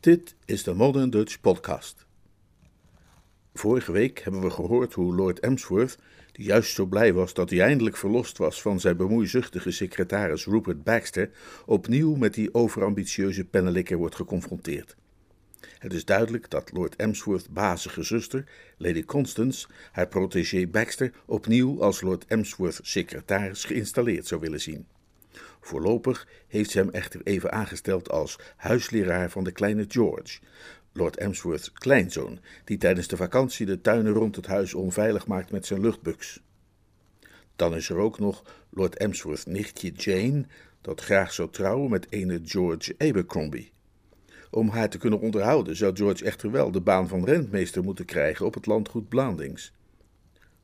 Dit is de Modern Dutch Podcast. Vorige week hebben we gehoord hoe Lord Emsworth, die juist zo blij was dat hij eindelijk verlost was van zijn bemoeizuchtige secretaris Rupert Baxter, opnieuw met die overambitieuze pennelikker wordt geconfronteerd. Het is duidelijk dat Lord Emsworth's bazige zuster, Lady Constance, haar protégé Baxter opnieuw als Lord Emsworth's secretaris geïnstalleerd zou willen zien. Voorlopig heeft ze hem echter even aangesteld als huisleraar van de kleine George, Lord Emsworth's kleinzoon, die tijdens de vakantie de tuinen rond het huis onveilig maakt met zijn luchtbuks. Dan is er ook nog Lord Emsworth's nichtje Jane, dat graag zou trouwen met ene George Abercrombie. Om haar te kunnen onderhouden zou George echter wel de baan van rentmeester moeten krijgen op het landgoed Blandings.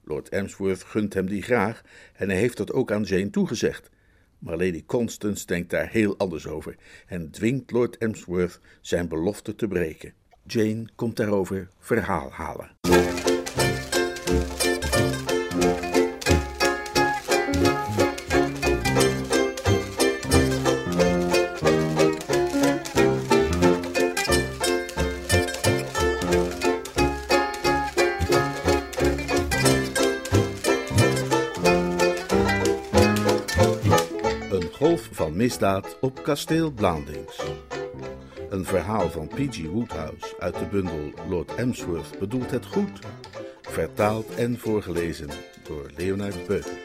Lord Emsworth gunt hem die graag en hij heeft dat ook aan Jane toegezegd. Maar Lady Constance denkt daar heel anders over en dwingt Lord Emsworth zijn belofte te breken. Jane komt daarover verhaal halen. Misdaad op kasteel Blandings. Een verhaal van P.G. Woodhouse uit de bundel Lord Emsworth bedoelt het goed. Vertaald en voorgelezen door Leonard Beuker.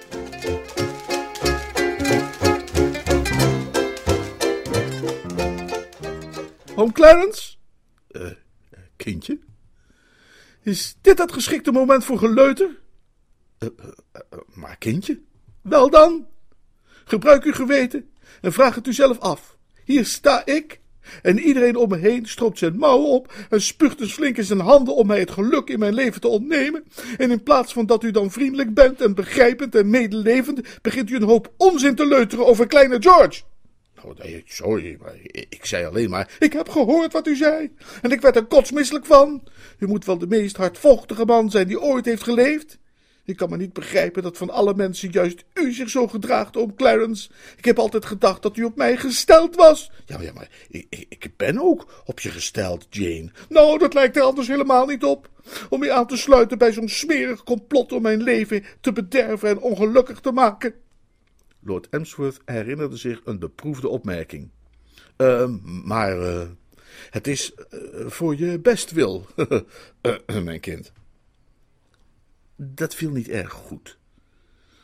Oom Clarence? Eh, kindje? Is dit het geschikte moment voor geleuter? Eh, maar kindje? Wel dan, gebruik uw geweten en vraag het u zelf af. Hier sta ik en iedereen om me heen stroopt zijn mouwen op en spuugt dus flink in zijn handen om mij het geluk in mijn leven te ontnemen. En in plaats van dat u dan vriendelijk bent en begrijpend en medelevend, begint u een hoop onzin te leuteren over kleine George. Oh, sorry, maar ik zei alleen maar. Ik heb gehoord wat u zei en ik werd er kotsmisselijk van. U moet wel de meest hardvochtige man zijn die ooit heeft geleefd. Ik kan me niet begrijpen dat van alle mensen juist u zich zo gedraagt, oom Clarence. Ik heb altijd gedacht dat u op mij gesteld was. Ja, ja maar ik, ik, ben ook op je gesteld, Jane. Nou, dat lijkt er anders helemaal niet op. Om je aan te sluiten bij zo'n smerig complot om mijn leven te bederven en ongelukkig te maken. Lord Emsworth herinnerde zich een beproefde opmerking. Uh, maar uh, het is uh, voor je bestwil, mijn kind. Dat viel niet erg goed.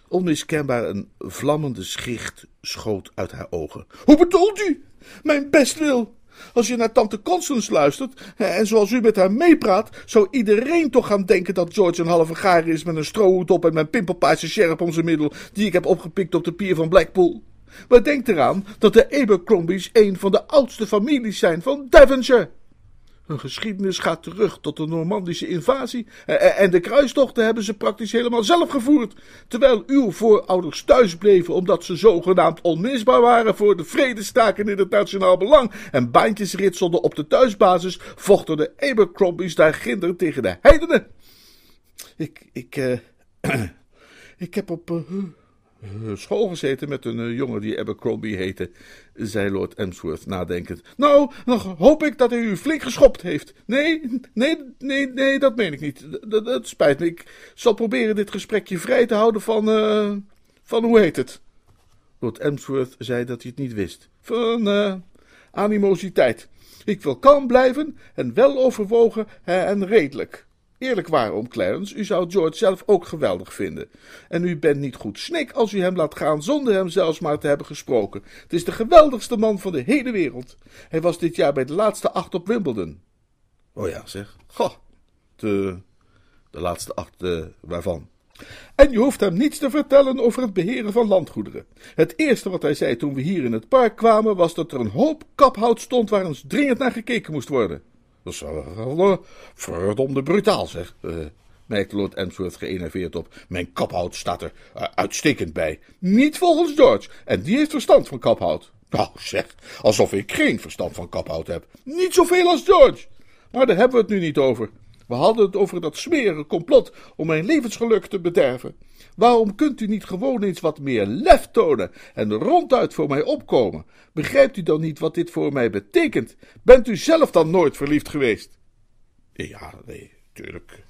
Onmiskenbaar een vlammende schicht schoot uit haar ogen. Hoe bedoelt u? Mijn bestwil? Als je naar tante Constance luistert en zoals u met haar meepraat, zou iedereen toch gaan denken dat George een halve gaar is met een strohoed op en mijn pimpelpaarse sjerp om zijn middel, die ik heb opgepikt op de pier van Blackpool. Maar denk eraan dat de Abercrombies een van de oudste families zijn van Devonshire. Hun geschiedenis gaat terug tot de Normandische invasie en de kruistochten hebben ze praktisch helemaal zelf gevoerd, terwijl uw voorouders thuis bleven omdat ze zogenaamd onmisbaar waren voor de vredestaken in het nationaal belang en baantjes ritselden op de thuisbasis, vochten de Abercrombies daar ginder tegen de heidenen. Ik, ik, uh, ik heb op school gezeten met een uh, jongen die Abercrombie heette, zei Lord Emsworth nadenkend. Nou, dan hoop ik dat hij u flink geschopt heeft. Nee, nee, nee, nee, dat meen ik niet. Dat, dat spijt me. Ik zal proberen dit gesprekje vrij te houden van, uh, van hoe heet het? Lord Emsworth zei dat hij het niet wist. Van uh, animositeit. Ik wil kalm blijven en wel overwogen en redelijk. Eerlijk waar, oom Clarence, u zou George zelf ook geweldig vinden. En u bent niet goed snik als u hem laat gaan zonder hem zelfs maar te hebben gesproken. Het is de geweldigste man van de hele wereld. Hij was dit jaar bij de laatste acht op Wimbledon. Oh ja, zeg. Goh, de, de laatste acht uh, waarvan? En je hoeft hem niets te vertellen over het beheren van landgoederen. Het eerste wat hij zei toen we hier in het park kwamen was dat er een hoop kaphout stond waar eens dringend naar gekeken moest worden. Dat is wel uh, verdomde brutaal, zeg, uh, merkte Lord Emsworth geënerveerd op. Mijn kaphout staat er uitstekend bij. Niet volgens George, en die heeft verstand van kaphout. Nou, zeg, alsof ik geen verstand van kaphout heb. Niet zoveel als George. Maar daar hebben we het nu niet over. We hadden het over dat smerige complot om mijn levensgeluk te bederven. Waarom kunt u niet gewoon eens wat meer lef tonen en ronduit voor mij opkomen? Begrijpt u dan niet wat dit voor mij betekent? Bent u zelf dan nooit verliefd geweest? Ja, nee, tuurlijk.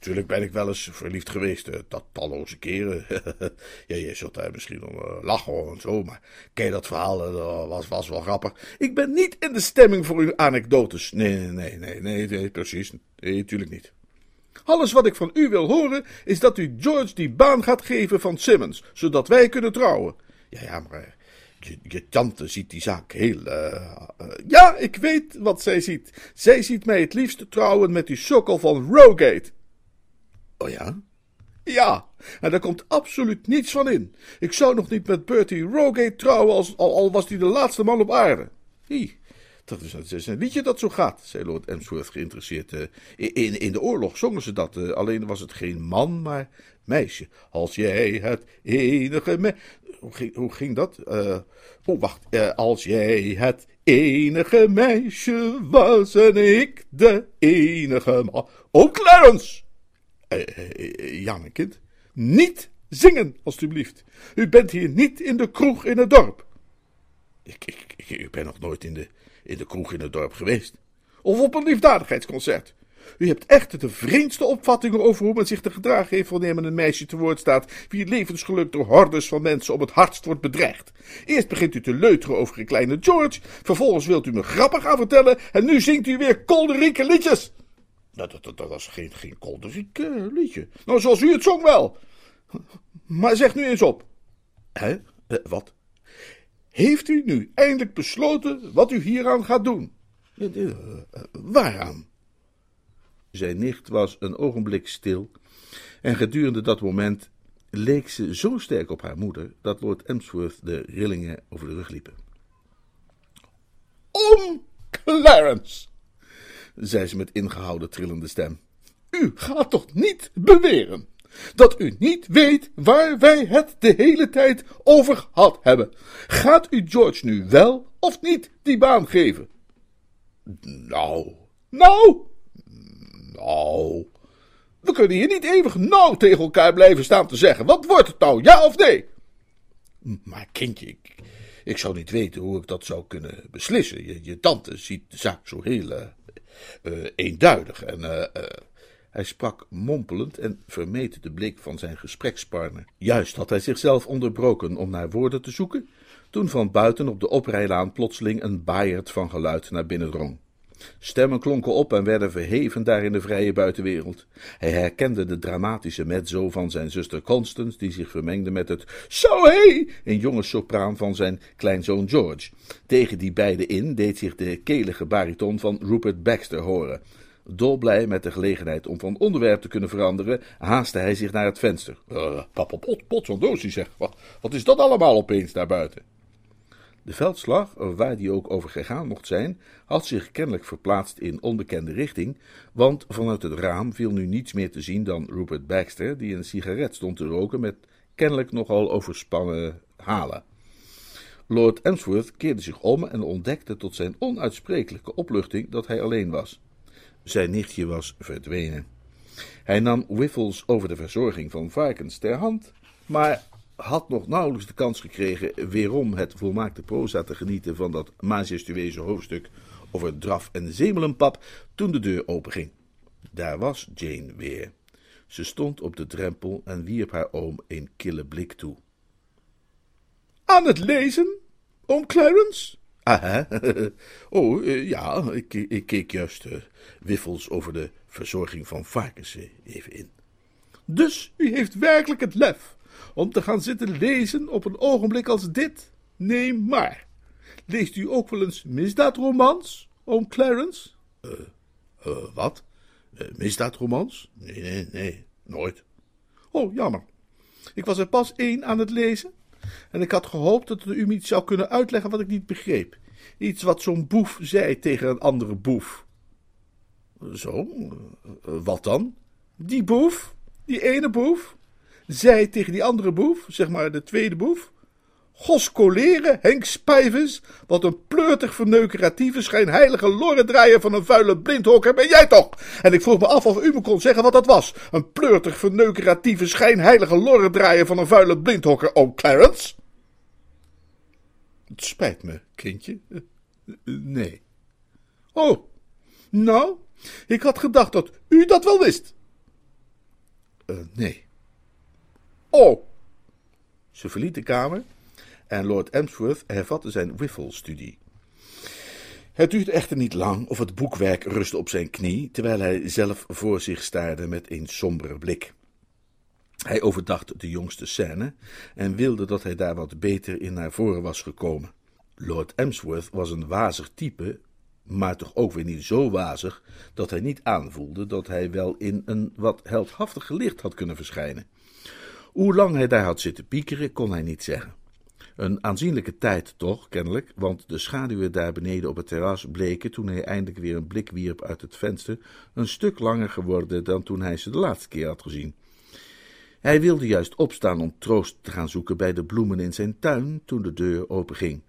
Tuurlijk ben ik wel eens verliefd geweest, eh, dat talloze keren. ja, je zult daar misschien om uh, lachen en zo, maar ken dat verhaal, uh, was, was wel grappig. Ik ben niet in de stemming voor uw anekdotes. Nee, nee, nee, nee, nee, precies. Nee, tuurlijk niet. Alles wat ik van u wil horen, is dat u George die baan gaat geven van Simmons, zodat wij kunnen trouwen. Ja, ja, maar je, je tante ziet die zaak heel. ja, ik weet wat zij ziet. Zij ziet mij het liefst trouwen met die sokkel van Rogate. Oh ja? Ja, en daar komt absoluut niets van in. Ik zou nog niet met Bertie Rogate trouwen, als, al, was hij de laatste man op aarde. Hi, dat is, dat is een liedje dat zo gaat, zei Lord Emsworth geïnteresseerd. Uh, in, in de oorlog zongen ze dat, uh, alleen was het geen man, maar meisje. Als jij het enige me... Hoe ging, dat? Uh, oh, wacht. als jij het enige meisje was en ik de enige man... Oh, Clarence! Uh, ja, mijn kind. Niet zingen, alstublieft. U bent hier niet in de kroeg in het dorp. Ik, ik, ik, ben nog nooit in de, in de kroeg in het dorp geweest. Of op een liefdadigheidsconcert. U hebt echt de vreemdste opvattingen over hoe men zich te gedragen heeft wanneer men een meisje te woord staat, wie levensgeluk door hordes van mensen om het hardst wordt bedreigd. Eerst begint u te leuteren over een kleine George, vervolgens wilt u me grappen gaan vertellen en nu zingt u weer kolderieke liedjes. Dat, dat, was geen, geen kolderiek uh, liedje. Nou, zoals u het zong wel. Maar zeg nu eens op. Hè? Uh, wat? Heeft u nu eindelijk besloten wat u hieraan gaat doen? Uh, waaraan? Zijn nicht was een ogenblik stil. En gedurende dat moment leek ze zo sterk op haar moeder dat Lord Emsworth de rillingen over de rug liepen. Om Clarence! Zei ze met ingehouden trillende stem. U gaat toch niet beweren dat u niet weet waar wij het de hele tijd over gehad hebben? Gaat u George nu wel of niet die baan geven? Nou. Nou? Nou. We kunnen hier niet eeuwig nou tegen elkaar blijven staan te zeggen. Wat wordt het nou, ja of nee? Maar kindje, ik, zou niet weten hoe ik dat zou kunnen beslissen. Je, je tante ziet de zaak zo heel uh, eenduidig. En uh, hij sprak mompelend en vermeed de blik van zijn gesprekspartner. Juist had hij zichzelf onderbroken om naar woorden te zoeken, toen van buiten op de oprijlaan plotseling een baaierd van geluid naar binnen drong. Stemmen klonken op en werden verheven daar in de vrije buitenwereld. Hij herkende de dramatische mezzo van zijn zuster Constance, die zich vermengde met het Zo hé, een jonge sopraan van zijn kleinzoon George. Tegen die beiden in deed zich de kelige bariton van Rupert Baxter horen. Dolblij met de gelegenheid om van onderwerp te kunnen veranderen, haastte hij zich naar het venster. Uh, pot, pot van doosie zeg, wat, wat is dat allemaal opeens daar buiten? De veldslag, waar die ook over gegaan mocht zijn, had zich kennelijk verplaatst in onbekende richting, want vanuit het raam viel nu niets meer te zien dan Rupert Baxter, die een sigaret stond te roken met kennelijk nogal overspannen halen. Lord Emsworth keerde zich om en ontdekte tot zijn onuitsprekelijke opluchting dat hij alleen was. Zijn nichtje was verdwenen. Hij nam Wiffles over de verzorging van varkens ter hand, maar had nog nauwelijks de kans gekregen weerom het volmaakte proza te genieten van dat majestueuze hoofdstuk over draf en zemelenpap toen de deur openging. Daar was Jane weer. Ze stond op de drempel en wierp haar oom een kille blik toe. Aan het lezen, oom Clarence? Ah, oh, uh, ja, ik, ik, keek juist uh, wiffels over de verzorging van varkens even in. Dus u heeft werkelijk het lef om te gaan zitten lezen op een ogenblik als dit? Nee, maar. Leest u ook wel eens misdaadromans, oom Clarence? Uh, uh, wat? Uh, misdaadromans? Nee, nee, nee, nooit. Oh, jammer. Ik was er pas één aan het lezen. En ik had gehoopt dat u me iets zou kunnen uitleggen wat ik niet begreep. Iets wat zo'n boef zei tegen een andere boef. Zo? Wat dan? Die boef, die ene boef, zei tegen die andere boef, zeg maar de tweede boef: Goscoleren, Henk Spijvens, wat een pleurtig verneukeratieve schijnheilige lorrendraaier van een vuile blindhokker ben jij toch? En ik vroeg me af of u me kon zeggen wat dat was. Een pleurtig verneukeratieve schijnheilige lorrendraaier van een vuile blindhokker, oh Clarence? Het spijt me, kindje. Nee. Oh, nou, ik had gedacht dat u dat wel wist. Uh, nee. Oh. Ze verliet de kamer en Lord Emsworth hervatte zijn Wiffle-studie. Het duurde echter niet lang of het boekwerk rustte op zijn knie, terwijl hij zelf voor zich staarde met een sombere blik. Hij overdacht de jongste scène en wilde dat hij daar wat beter in naar voren was gekomen. Lord Emsworth was een wazig type, maar toch ook weer niet zo wazig dat hij niet aanvoelde dat hij wel in een wat heldhaftig licht had kunnen verschijnen. Hoe lang hij daar had zitten piekeren, kon hij niet zeggen. Een aanzienlijke tijd toch, kennelijk, want de schaduwen daar beneden op het terras bleken, toen hij eindelijk weer een blik wierp uit het venster, een stuk langer geworden dan toen hij ze de laatste keer had gezien. Hij wilde juist opstaan om troost te gaan zoeken bij de bloemen in zijn tuin, toen de deur openging.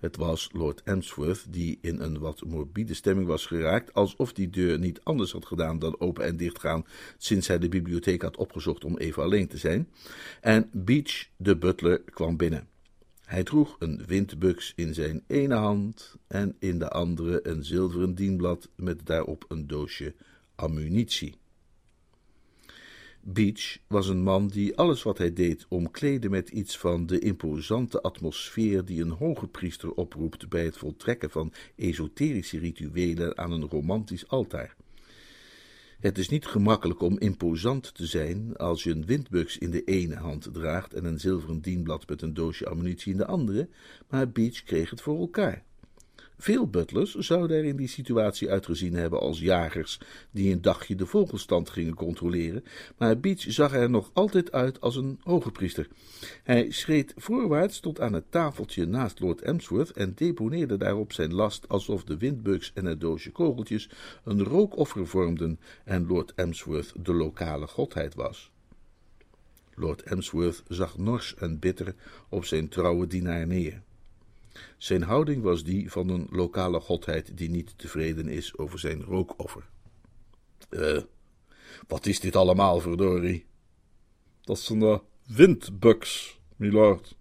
Het was Lord Emsworth, die in een wat morbide stemming was geraakt, alsof die deur niet anders had gedaan dan open en dichtgaan sinds hij de bibliotheek had opgezocht om even alleen te zijn. En Beach, de butler, kwam binnen. Hij droeg een windbuks in zijn ene hand en in de andere een zilveren dienblad met daarop een doosje ammunitie. Beach was een man die alles wat hij deed omkleedde met iets van de imposante atmosfeer die een hoge priester oproept bij het voltrekken van esoterische rituelen aan een romantisch altaar. Het is niet gemakkelijk om imposant te zijn als je een windbuks in de ene hand draagt en een zilveren dienblad met een doosje ammunitie in de andere, maar Beach kreeg het voor elkaar. Veel butlers zouden er in die situatie uitgezien hebben als jagers die een dagje de vogelstand gingen controleren, maar Beach zag er nog altijd uit als een hoge priester. Hij schreed voorwaarts tot aan het tafeltje naast Lord Emsworth en deponeerde daarop zijn last alsof de windbugs en het doosje kogeltjes een rookoffer vormden en Lord Emsworth de lokale godheid was. Lord Emsworth zag nors en bitter op zijn trouwe dienaar neer. Zijn houding was die van een lokale godheid die niet tevreden is over zijn rookoffer. Eh, wat is dit allemaal, verdorie? Dat zijn uh, windbugs, milord.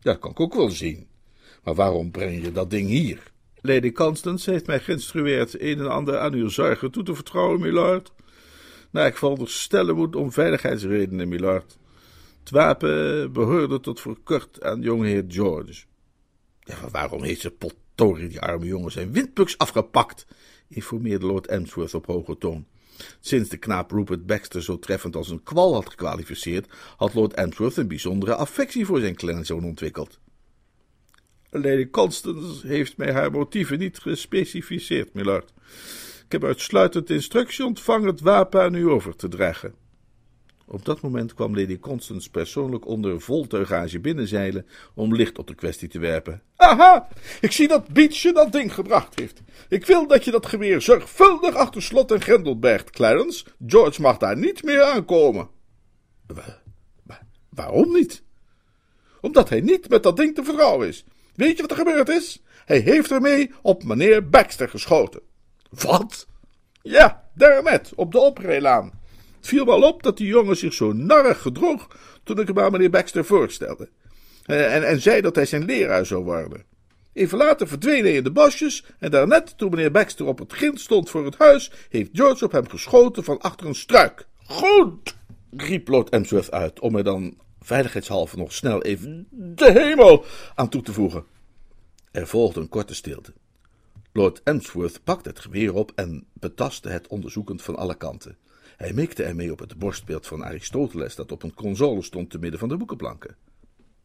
Ja, dat kan ik ook wel zien. Maar waarom breng je dat ding hier? Lady Constance heeft mij geïnstrueerd een en ander aan uw zorgen toe te vertrouwen, milord. Nou, ik veronderstellen moet om veiligheidsredenen, milord. Het wapen behoorde tot voor aan jongeheer George. Ja, waarom heeft ze pottorie die arme jongen zijn windbuks afgepakt? informeerde Lord Emsworth op hoge toon. Sinds de knaap Rupert Baxter zo treffend als een kwal had gekwalificeerd, had Lord Emsworth een bijzondere affectie voor zijn kleinzoon ontwikkeld. Lady Constance heeft mij haar motieven niet gespecificeerd, milord. Ik heb uitsluitend instructie ontvangen het wapen aan u over te dragen. Op dat moment kwam Lady Constance persoonlijk onder vol teugage binnenzeilen om licht op de kwestie te werpen. Aha, ik zie dat Beach je dat ding gebracht heeft. Ik wil dat je dat geweer zorgvuldig achter slot en grendel bergt, Clarence. George mag daar niet meer aankomen. waarom niet? Omdat hij niet met dat ding te vertrouwen is. Weet je wat er gebeurd is? Hij heeft ermee op meneer Baxter geschoten. Wat? Ja, daarmet, op de oprijlaan. Het viel wel op dat die jongen zich zo narrig gedroeg toen ik hem aan meneer Baxter voorstelde. Eh, en, en zei dat hij zijn leraar zou worden. Even later verdween hij in de bosjes en daarnet, toen meneer Baxter op het grind stond voor het huis, heeft George op hem geschoten van achter een struik. Goed, riep Lord Emsworth uit, om er dan veiligheidshalve nog snel even de hemel aan toe te voegen. Er volgde een korte stilte. Lord Emsworth pakte het geweer op en betastte het onderzoekend van alle kanten. Hij mikte ermee op het borstbeeld van Aristoteles dat op een console stond te midden van de boekenplanken.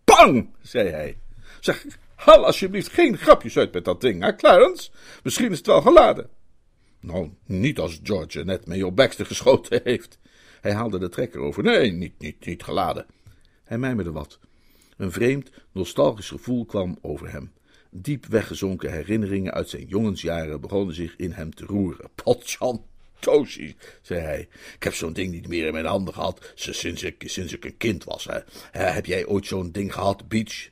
Pang! zei hij. Zeg, haal alsjeblieft geen grapjes uit met dat ding, hè, Clarence? Misschien is het wel geladen. Nou, niet als George net mee op Baxter geschoten heeft. Hij haalde de trekker over. Nee, niet, niet, niet geladen. Hij mijmerde wat. Een vreemd, nostalgisch gevoel kwam over hem. Diep weggezonken herinneringen uit zijn jongensjaren begonnen zich in hem te roeren. Potjan, Tosie, zei hij. Ik heb zo'n ding niet meer in mijn handen gehad sinds ik, sinds ik een kind was. Hè. Heb jij ooit zo'n ding gehad, Beach?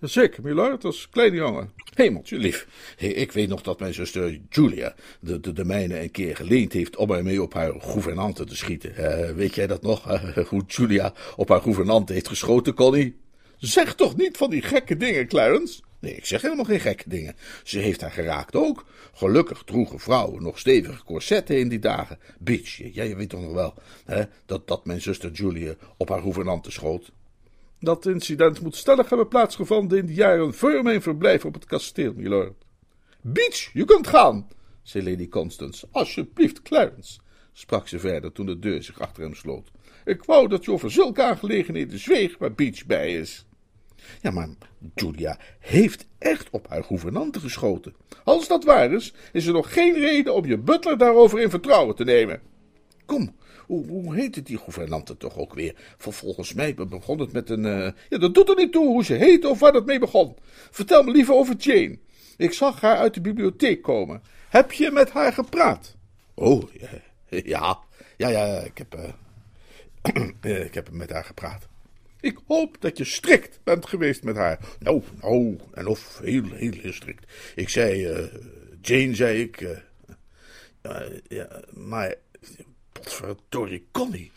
Zeker, milord, als kleine jongen. Hemeltje lief. Ik weet nog dat mijn zuster Julia de, de, de mijne een keer geleend heeft om mij mee op haar gouvernante te schieten. Uh, weet jij dat nog? hoe Julia op haar gouvernante heeft geschoten, Connie? Zeg toch niet van die gekke dingen, Clarence? Nee, ik zeg helemaal geen gekke dingen. Ze heeft haar geraakt ook. Gelukkig droegen vrouwen nog stevige corsetten in die dagen. Bitch, jij weet toch nog wel hè, dat, dat mijn zuster Julia op haar gouvernante schoot? Dat incident moet stellig hebben plaatsgevonden in de jaren voor mijn verblijf op het kasteel, milord. Beach, je kunt gaan, zei Lady Constance. Alsjeblieft, Clarence, sprak ze verder toen de deur zich achter hem sloot. Ik wou dat je over zulke aangelegenheden zweeg waar Beach bij is. Ja, maar Julia heeft echt op haar gouvernante geschoten. Als dat waar is, is er nog geen reden om je butler daarover in vertrouwen te nemen. Kom, hoe, hoe heette die gouvernante toch ook weer? Volgens mij begon het met een... Uh... Ja, dat doet er niet toe hoe ze heette of waar het mee begon. Vertel me liever over Jane. Ik zag haar uit de bibliotheek komen. Heb je met haar gepraat? Oh, ja, ja, ja, ja ik heb... Uh, ik heb met haar gepraat. Ik hoop dat je strikt bent geweest met haar. Nou, nou, en of heel, heel, heel strikt. Ik zei, uh, Jane, zei ik. Ja, maar, potverdorie, Connie.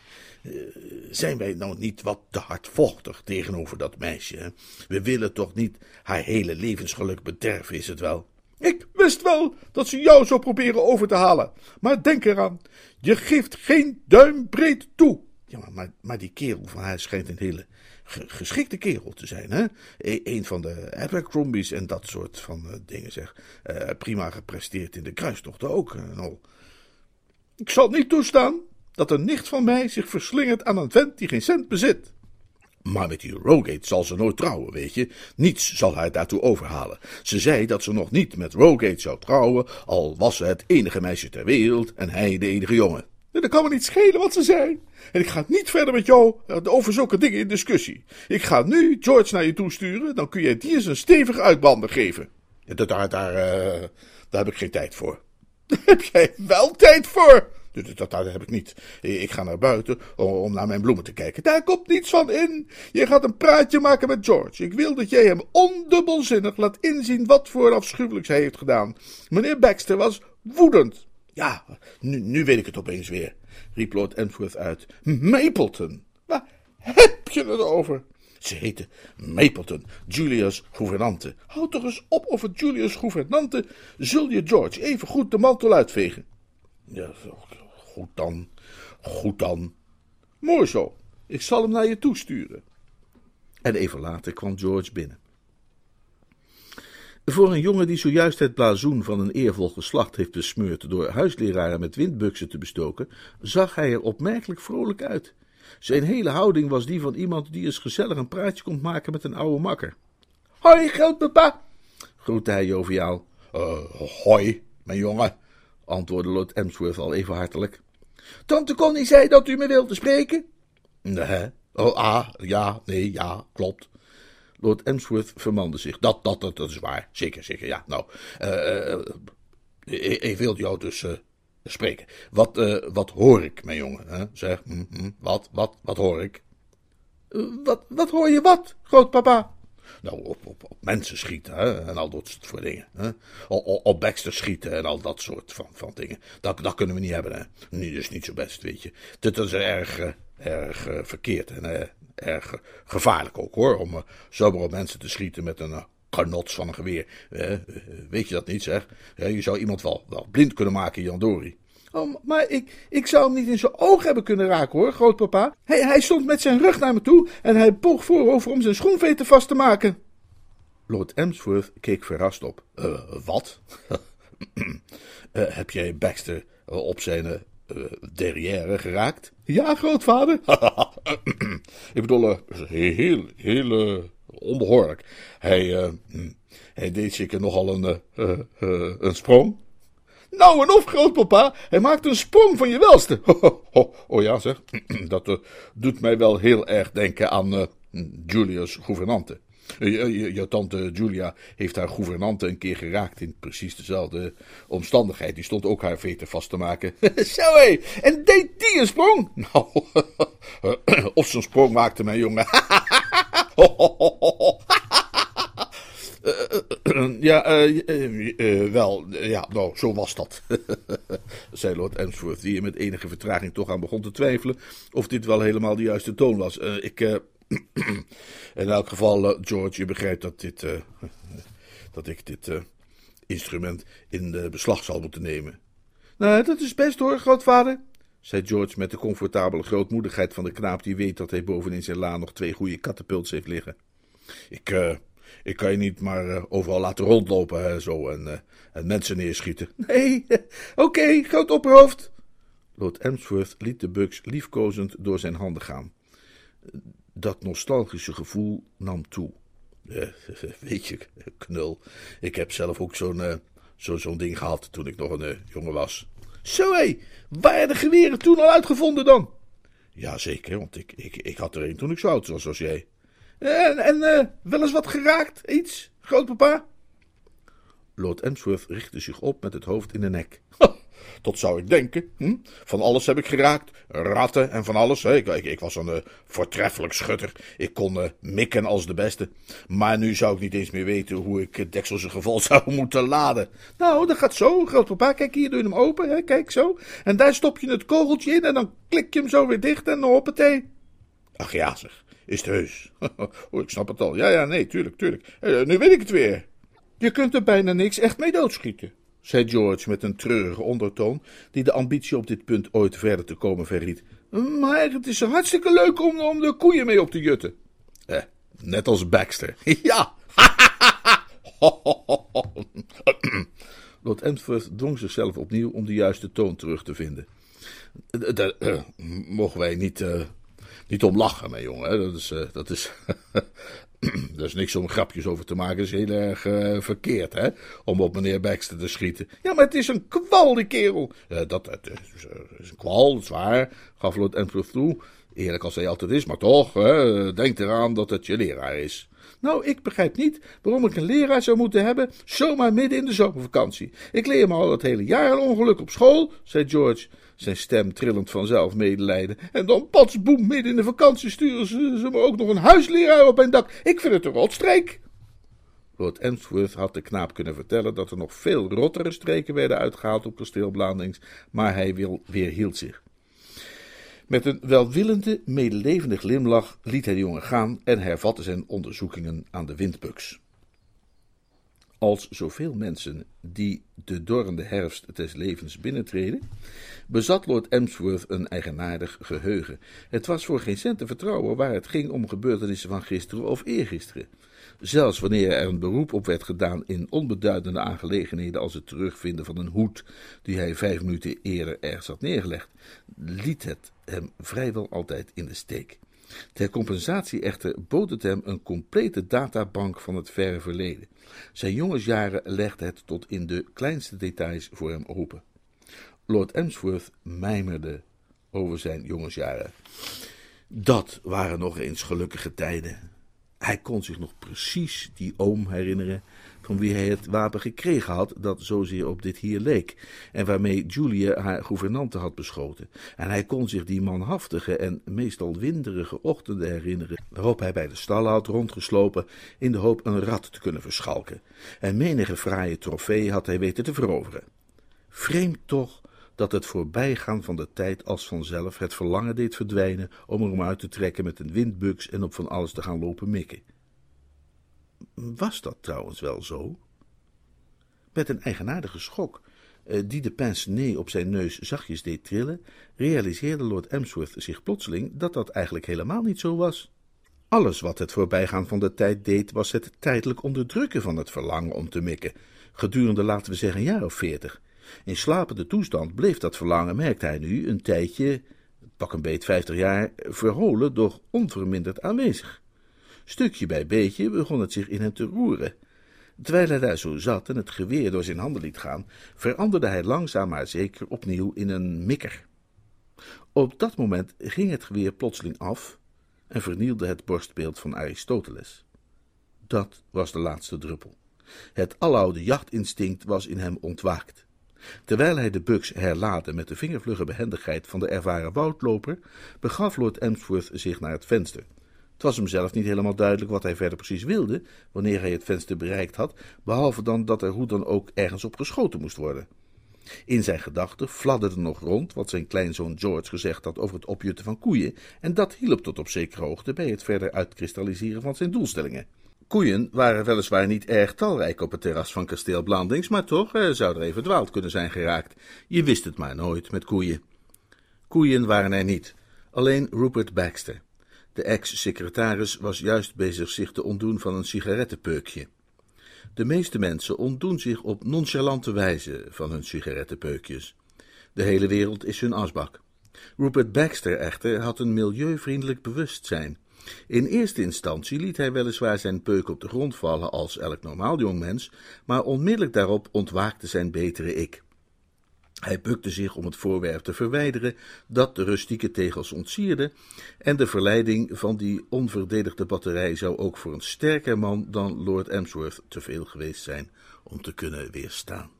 zijn wij nou niet wat te hardvochtig tegenover dat meisje? We willen toch niet haar hele levensgeluk bederven, is het wel? Ik wist wel dat ze jou zou proberen over te halen. Maar denk eraan, je geeft geen duimbreed toe. Ja, maar, maar, die kerel van haar schijnt een hele geschikte kerel te zijn, hè? E een van de Abercrombies en dat soort van uh, dingen, zeg. Uh, prima gepresteerd in de kruistochten ook, en al. Ik zal niet toestaan dat een nicht van mij zich verslingert aan een vent die geen cent bezit. Maar met die Rogate zal ze nooit trouwen, weet je. Niets zal haar daartoe overhalen. Ze zei dat ze nog niet met Rogate zou trouwen, al was ze het enige meisje ter wereld en hij de enige jongen. Dat kan me niet schelen wat ze zijn. En ik ga niet verder met jou eh, over zulke dingen in discussie. Ik ga nu George naar je toe sturen, dan kun je die eens een stevige uitbander geven. Daar, daar, daar, uh, daar heb ik geen tijd voor. Daar heb jij wel tijd voor? Dat, dat, dat, heb ik niet. Ik ga naar buiten om naar mijn bloemen te kijken. Daar komt niets van in. Je gaat een praatje maken met George. Ik wil dat jij hem ondubbelzinnig laat inzien wat voor afschuwelijks hij heeft gedaan. Meneer Baxter was woedend. Ja, nu, nu weet ik het opeens weer, riep Lord Emsworth uit. Mapleton. Waar heb je het over? Ze heette Mapleton, Julia's gouvernante. Houd toch eens op over Julia's gouvernante. Zul je George even goed de mantel uitvegen? Ja, goed dan. Goed dan. Mooi zo. Ik zal hem naar je toesturen. En even later kwam George binnen. Voor een jongen die zojuist het blazoen van een eervol geslacht heeft besmeurd door huisleraren met windbuksen te bestoken, zag hij er opmerkelijk vrolijk uit. Zijn hele houding was die van iemand die eens gezellig een praatje komt maken met een oude makker. Hoi, grootpapa, groette hij joviaal. Uh, hoi, mijn jongen, antwoordde Lord Emsworth al even hartelijk. Tante Connie zei dat u me wilde spreken. Nee, oh, ah, ja, nee, ja, klopt. Lord Emsworth vermande zich. Dat, dat, dat, dat is waar. Zeker, zeker. Ja, nou. Uh, ik wil jou dus spreken. Wat, wat hoor ik, mijn jongen? Hè? Zeg, hm, hm, wat, wat, wat hoor ik? wat, wat hoor je wat, grootpapa? Nou, op, op, op mensen schieten hè? en al dat soort dingen. Hè? Op, op Baxter schieten en al dat soort van, van dingen. Dat, dat kunnen we niet hebben. Hè? Is niet zo best, weet je. Dat is erg, erg verkeerd en erg gevaarlijk ook hoor, om uh, zomaar op mensen te schieten met een uh, karnots van een geweer. Uh, weet je dat niet zeg? je zou iemand wel, wel blind kunnen maken, Jan Dori. Oh, maar ik, ik zou hem niet in zijn oog hebben kunnen raken hoor, grootpapa. Hij, hij stond met zijn rug naar me toe en hij boog voorover om zijn schoenveten vast te maken. Lord Emsworth keek verrast op. wat? heb jij Baxter op zijn derrière geraakt? Ja, grootvader. ik bedoel, uh, heel, heel uh, onbehoorlijk. Hij, hm, hij deed zeker nogal een, een sprong. Nou en of, grootpapa, hij maakt een sprong van je welste. oh, oh, ja, zeg. Dat doet mij wel heel erg denken aan Julius gouvernante. Je, je, tante Julia heeft haar gouvernante een keer geraakt in precies dezelfde omstandigheid. Die stond ook haar veten vast te maken. Zo hé, en deed die een sprong? Nou, of zo'n sprong maakte mijn jongen. ja, eh, wel, ja, nou, zo was dat. zei Lord Emsworth, die er met enige vertraging toch aan begon te twijfelen of dit wel helemaal de juiste toon was. ik, in elk geval, George, je begrijpt dat dit, dat ik dit instrument in beslag zal moeten nemen. Nou, dat is best hoor, grootvader, zei George met de comfortabele grootmoedigheid van de knaap die weet dat hij bovenin zijn laan nog twee goede katapults heeft liggen. Ik, ik kan je niet maar overal laten rondlopen zo en, en mensen neerschieten. Nee, oké, okay, groot opperhoofd. Lord Emsworth liet de buks liefkozend door zijn handen gaan. Dat nostalgische gevoel nam toe. weet je, knul, ik heb zelf ook zo'n zo, zo'n ding gehad toen ik nog een jongen was. Zo hé, waren de geweren toen al uitgevonden dan? Jazeker, want ik, ik, ik had er een toen ik zo oud was als jij. En, en uh, wel eens wat geraakt? Iets, grootpapa? Lord Emsworth richtte zich op met het hoofd in de nek. Dat zou ik denken. Hm? Van alles heb ik geraakt. Ratten en van alles. Ik, ik, was een uh, voortreffelijk schutter. Ik kon uh, mikken als de beste. Maar nu zou ik niet eens meer weten hoe ik het dekselse geval zou moeten laden. Nou, dat gaat zo, grootpapa. Kijk, hier doe hem open. Hè? Kijk zo. En daar stop je het kogeltje in en dan klik je hem zo weer dicht en hoppatee. Ach ja, zeg. Is het heus? oh, ik snap het al. Ja, ja, nee, tuurlijk, tuurlijk. Uh, nu weet ik het weer. Je kunt er bijna niks echt mee doodschieten zei George met een treurige ondertoon, die de ambitie op dit punt ooit verder te komen verriet. Maar het is hartstikke leuk om, om de koeien mee op te jutten. Eh, net als Baxter. ja! Lord Emsworth dwong zichzelf opnieuw om de juiste toon terug te vinden. Daar uh, mogen wij niet, niet om lachen, mijn jongen. Dat is, dat is er is niks om grapjes over te maken. Dat is heel erg uh, verkeerd, hè? Om op meneer Baxter te schieten. Ja, maar het is een kwal, die kerel. Uh, dat het is, een kwal, dat is waar, gaf Lord Emsworth toe. Eerlijk als hij altijd is, maar toch, hè, denk eraan dat het je leraar is. Nou, ik begrijp niet waarom ik een leraar zou moeten hebben, zomaar midden in de zomervakantie. Ik leer me al het hele jaar een ongeluk op school, zei George zijn stem trillend vanzelf medelijden. En dan patsboem, midden in de vakantie sturen ze, ze me ook nog een huisleraar op mijn dak. Ik vind het een rotstreek. Lord Emsworth had de knaap kunnen vertellen dat er nog veel rottere streken werden uitgehaald op kasteel Blandings, maar hij wil, weerhield zich. Met een welwillende, medelevende glimlach liet hij de jongen gaan en hervatte zijn onderzoekingen aan de windbuks. Als zoveel mensen die de dorrende herfst des levens binnentreden, bezat Lord Emsworth een eigenaardig geheugen. Het was voor geen cent te vertrouwen waar het ging om gebeurtenissen van gisteren of eergisteren. Zelfs wanneer er een beroep op werd gedaan in onbeduidende aangelegenheden als het terugvinden van een hoed die hij vijf minuten eerder ergens had neergelegd, liet het hem vrijwel altijd in de steek. Ter compensatie echter bood het hem een complete databank van het verre verleden. Zijn jongensjaren legde het tot in de kleinste details voor hem open. Lord Emsworth mijmerde over zijn jongensjaren. Dat waren nog eens gelukkige tijden. Hij kon zich nog precies die oom herinneren van wie hij het wapen gekregen had dat zozeer op dit hier leek, en waarmee Julia haar gouvernante had beschoten. En hij kon zich die manhaftige en meestal winderige ochtenden herinneren, waarop hij bij de stallen had rondgeslopen in de hoop een rat te kunnen verschalken. En menige fraaie trofee had hij weten te veroveren. Vreemd toch dat het voorbijgaan van de tijd als vanzelf het verlangen deed verdwijnen om er om uit te trekken met een windbuks en op van alles te gaan lopen mikken. Was dat trouwens wel zo? Met een eigenaardige schok, eh, die de pince op zijn neus zachtjes deed trillen, realiseerde Lord Emsworth zich plotseling dat dat eigenlijk helemaal niet zo was. Alles wat het voorbijgaan van de tijd deed, was het tijdelijk onderdrukken van het verlangen om te mikken, gedurende, laten we zeggen, een jaar of veertig. In slapende toestand bleef dat verlangen, merkte hij nu, een tijdje, pak een beet vijftig jaar, verholen, doch onverminderd aanwezig. Stukje bij beetje begon het zich in hem te roeren. Terwijl hij daar zo zat en het geweer door zijn handen liet gaan, veranderde hij langzaam maar zeker opnieuw in een mikker. Op dat moment ging het geweer plotseling af en vernielde het borstbeeld van Aristoteles. Dat was de laatste druppel. Het aloude jachtinstinct was in hem ontwaakt. Terwijl hij de buks herlaadde met de vingervlugge behendigheid van de ervaren woudloper, begaf Lord Emsworth zich naar het venster. Het was hem zelf niet helemaal duidelijk wat hij verder precies wilde, wanneer hij het venster bereikt had, behalve dan dat er hoe dan ook ergens op geschoten moest worden. In zijn gedachten fladderde nog rond wat zijn kleinzoon George gezegd had over het opjutten van koeien, en dat hielp tot op zekere hoogte bij het verder uitkristalliseren van zijn doelstellingen. Koeien waren weliswaar niet erg talrijk op het terras van kasteel Blandings, maar toch eh, zou er even dwaald kunnen zijn geraakt. Je wist het maar nooit met koeien. Koeien waren er niet, alleen Rupert Baxter. De ex-secretaris was juist bezig zich te ontdoen van een sigarettenpeukje. De meeste mensen ontdoen zich op nonchalante wijze van hun sigarettenpeukjes. De hele wereld is hun asbak. Rupert Baxter echter had een milieuvriendelijk bewustzijn. In eerste instantie liet hij weliswaar zijn peuk op de grond vallen als elk normaal jongmens, maar onmiddellijk daarop ontwaakte zijn betere ik. Hij bukte zich om het voorwerp te verwijderen dat de rustieke tegels ontsierde, en de verleiding van die onverdedigde batterij zou ook voor een sterker man dan Lord Emsworth te veel geweest zijn om te kunnen weerstaan.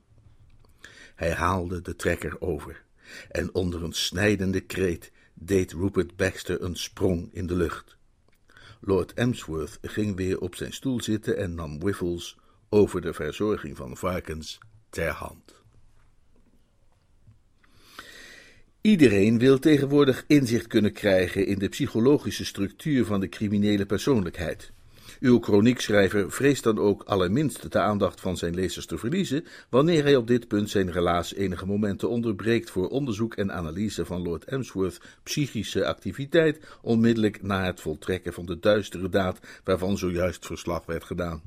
Hij haalde de trekker over, en onder een snijdende kreet deed Rupert Baxter een sprong in de lucht. Lord Emsworth ging weer op zijn stoel zitten en nam Wiffles over de verzorging van varkens ter hand. Iedereen wil tegenwoordig inzicht kunnen krijgen in de psychologische structuur van de criminele persoonlijkheid. Uw kroniekschrijver vreest dan ook allerminst de aandacht van zijn lezers te verliezen, wanneer hij op dit punt zijn relaas enige momenten onderbreekt voor onderzoek en analyse van Lord Emsworth's psychische activiteit, onmiddellijk na het voltrekken van de duistere daad waarvan zojuist verslag werd gedaan.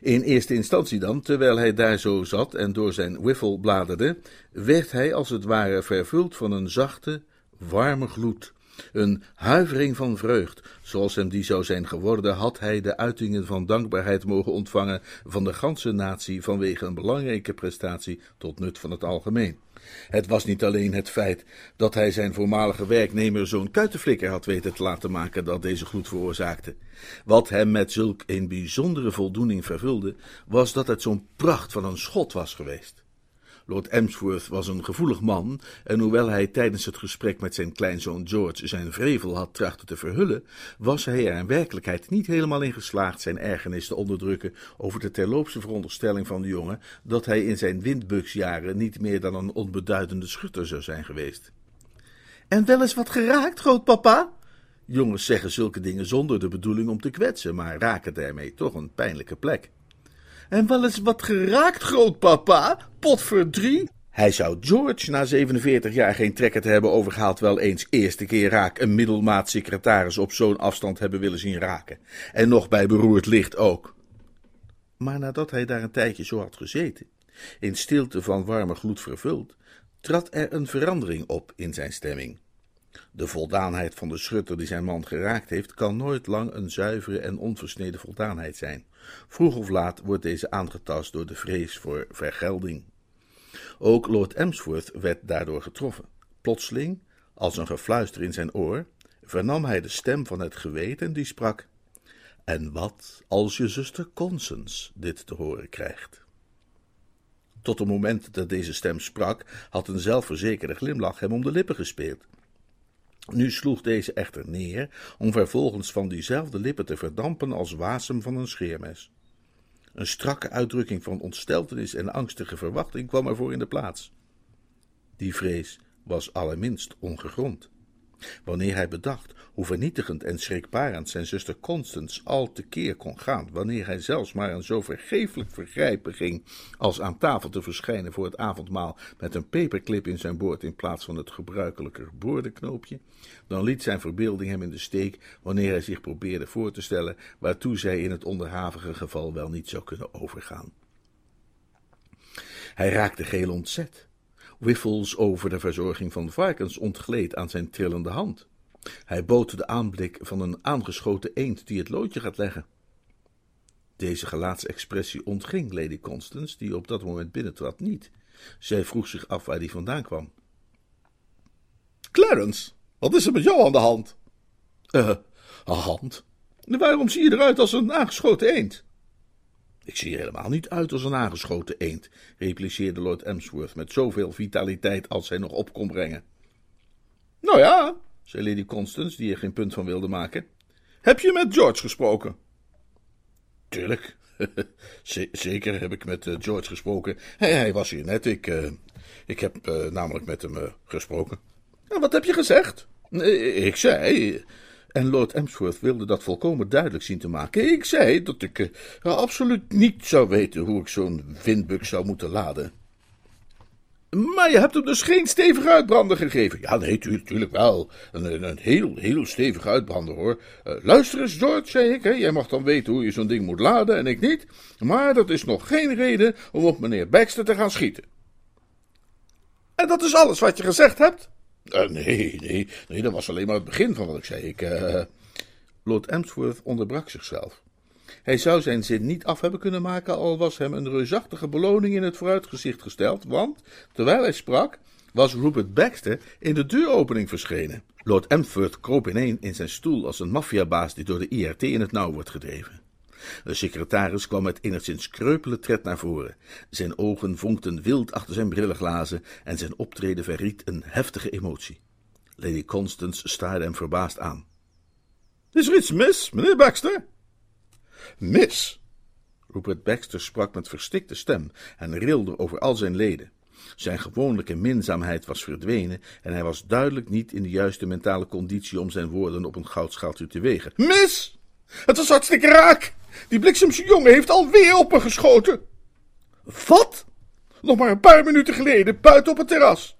In eerste instantie dan, terwijl hij daar zo zat en door zijn wiffel bladerde, werd hij als het ware vervuld van een zachte, warme gloed. Een huivering van vreugd, zoals hem die zou zijn geworden, had hij de uitingen van dankbaarheid mogen ontvangen van de ganse natie vanwege een belangrijke prestatie tot nut van het algemeen. Het was niet alleen het feit dat hij zijn voormalige werknemer zo'n kuitenflikker had weten te laten maken dat deze gloed veroorzaakte. Wat hem met zulk een bijzondere voldoening vervulde, was dat het zo'n pracht van een schot was geweest. Lord Emsworth was een gevoelig man, en hoewel hij tijdens het gesprek met zijn kleinzoon George zijn vrevel had trachten te verhullen, was hij er in werkelijkheid niet helemaal in geslaagd zijn ergernis te onderdrukken over de terloopse veronderstelling van de jongen dat hij in zijn windbuksjaren niet meer dan een onbeduidende schutter zou zijn geweest. En wel eens wat geraakt, grootpapa? Jongens zeggen zulke dingen zonder de bedoeling om te kwetsen, maar raken daarmee toch een pijnlijke plek. En wel eens wat geraakt, grootpapa? Potverdrie? Hij zou George na 47 jaar geen trekker te hebben overgehaald wel eens eerste keer raak een middelmaat secretaris op zo'n afstand hebben willen zien raken. En nog bij beroerd licht ook. Maar nadat hij daar een tijdje zo had gezeten, in stilte van warme gloed vervuld, trad er een verandering op in zijn stemming. De voldaanheid van de schutter die zijn man geraakt heeft, kan nooit lang een zuivere en onversneden voldaanheid zijn. Vroeg of laat wordt deze aangetast door de vrees voor vergelding. Ook Lord Emsworth werd daardoor getroffen. Plotseling, als een gefluister in zijn oor, vernam hij de stem van het geweten die sprak: En wat als je zuster Constance dit te horen krijgt? Tot het moment dat deze stem sprak, had een zelfverzekerde glimlach hem om de lippen gespeeld. Nu sloeg deze echter neer, om vervolgens van diezelfde lippen te verdampen als wasem van een scheermes. Een strakke uitdrukking van ontsteltenis en angstige verwachting kwam ervoor in de plaats. Die vrees was allerminst ongegrond. Wanneer hij bedacht hoe vernietigend en schrikbarend zijn zuster Constance al te keer kon gaan, wanneer hij zelfs maar een zo vergeeflijk vergrijpen ging als aan tafel te verschijnen voor het avondmaal met een peperklip in zijn boord in plaats van het gebruikelijke boordenknoopje, dan liet zijn verbeelding hem in de steek wanneer hij zich probeerde voor te stellen waartoe zij in het onderhavige geval wel niet zou kunnen overgaan. Hij raakte geel ontzet. Wiffles over de verzorging van varkens ontgleed aan zijn trillende hand. Hij bood de aanblik van een aangeschoten eend die het loodje gaat leggen. Deze gelaatsexpressie ontging Lady Constance, die op dat moment binnentrad, niet. Zij vroeg zich af waar die vandaan kwam. Clarence, wat is er met jou aan de hand? Eh, uh, een hand? Waarom zie je eruit als een aangeschoten eend? Ik zie er helemaal niet uit als een aangeschoten eend, repliceerde Lord Emsworth met zoveel vitaliteit als hij nog op kon brengen. Nou ja, zei Lady Constance, die er geen punt van wilde maken. Heb je met George gesproken? Tuurlijk. Zeker heb ik met uh, George gesproken. Hij, was hier net. Ik, uh, ik heb uh, namelijk met hem gesproken. En wat heb je gezegd? Ik zei. En Lord Emsworth wilde dat volkomen duidelijk zien te maken. Ik zei dat ik absoluut niet zou weten hoe ik zo'n windbuk zou moeten laden. Maar je hebt hem dus geen stevige uitbrander gegeven? Ja, nee, tuurlijk, tuurlijk wel. Een, een, heel, heel stevige uitbrander, hoor. Uh, luister eens, George, zei ik. Hè. Jij mag dan weten hoe je zo'n ding moet laden en ik niet. Maar dat is nog geen reden om op meneer Baxter te gaan schieten. En dat is alles wat je gezegd hebt? Uh, nee, nee, nee, dat was alleen maar het begin van wat ik zei. Ik, uh... Lord Emsworth onderbrak zichzelf. Hij zou zijn zin niet af hebben kunnen maken, al was hem een reusachtige beloning in het vooruitgezicht gesteld, want, terwijl hij sprak, was Rupert Baxter in de deuropening verschenen. Lord Emsworth kroop ineen in zijn stoel als een maffiabaas die door de IRT in het nauw wordt gedreven. De secretaris kwam met enigszins kreupele tred naar voren. Zijn ogen vonkten wild achter zijn brillenglazen en zijn optreden verriet een heftige emotie. Lady Constance staarde hem verbaasd aan. Is er iets mis, meneer Baxter? Mis! Rupert Baxter sprak met verstikte stem en rilde over al zijn leden. Zijn gewoonlijke minzaamheid was verdwenen en hij was duidelijk niet in de juiste mentale conditie om zijn woorden op een goudschaaltje te wegen. Mis! Het was hartstikke raak! Die bliksemse jongen heeft alweer op me geschoten! Wat? Nog maar een paar minuten geleden, buiten op het terras.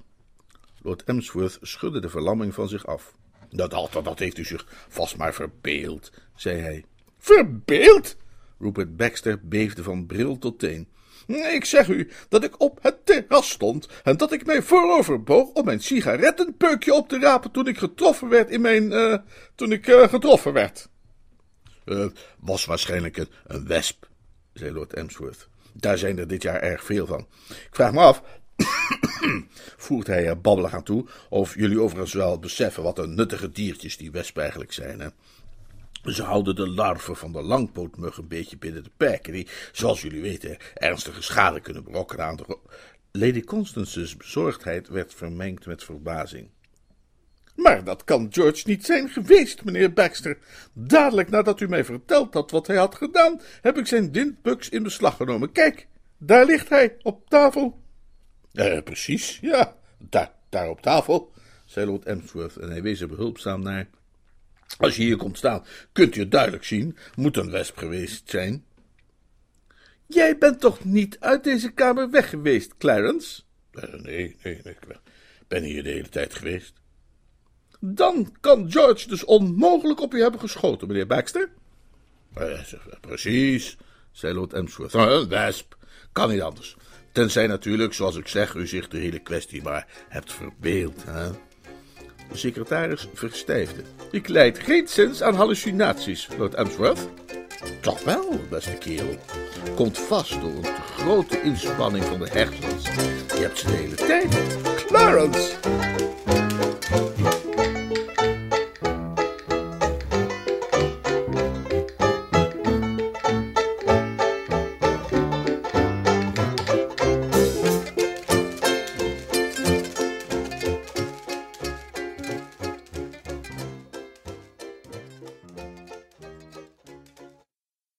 Lord Emsworth schudde de verlamming van zich af. Dat, dat, dat heeft u zich vast maar verbeeld, zei hij. Verbeeld? Rupert Baxter beefde van bril tot teen. Ik zeg u dat ik op het terras stond en dat ik mij vooroverboog om mijn sigarettenpeukje op te rapen toen ik getroffen werd in mijn. Uh, toen ik uh, getroffen werd. Uh, was waarschijnlijk een, een wesp, zei Lord Emsworth. Daar zijn er dit jaar erg veel van. Ik vraag me af, voert hij er babbelig aan toe, of jullie overigens wel beseffen wat een nuttige diertjes die wespen eigenlijk zijn. Hè? Ze houden de larven van de langpootmug een beetje binnen de perken, die, zoals jullie weten, ernstige schade kunnen berokkenen aan de. Lady Constance's bezorgdheid werd vermengd met verbazing. Maar dat kan George niet zijn geweest, meneer Baxter. Dadelijk nadat u mij verteld had wat hij had gedaan, heb ik zijn windbuks in beslag genomen. Kijk, daar ligt hij, op tafel. Uh, precies, ja, daar, daar op tafel, zei Lord Emsworth en hij wees er behulpzaam naar. Als je hier komt staan, kunt u het duidelijk zien. Moet een wesp geweest zijn. Jij bent toch niet uit deze kamer weg geweest, Clarence? Uh, nee, nee, nee, ik ben hier de hele tijd geweest. Dan kan George dus onmogelijk op u hebben geschoten, meneer Baxter. Uh, precies, zei Lord Emsworth. Een wesp, kan niet anders. Tenzij natuurlijk, zoals ik zeg, u zich de hele kwestie maar hebt verbeeld. Hè? De secretaris verstijfde. Ik leid geen sens aan hallucinaties, Lord Emsworth. Toch wel, beste kerel. Komt vast door een te grote inspanning van de hersens. Je hebt ze de hele tijd. Clarence!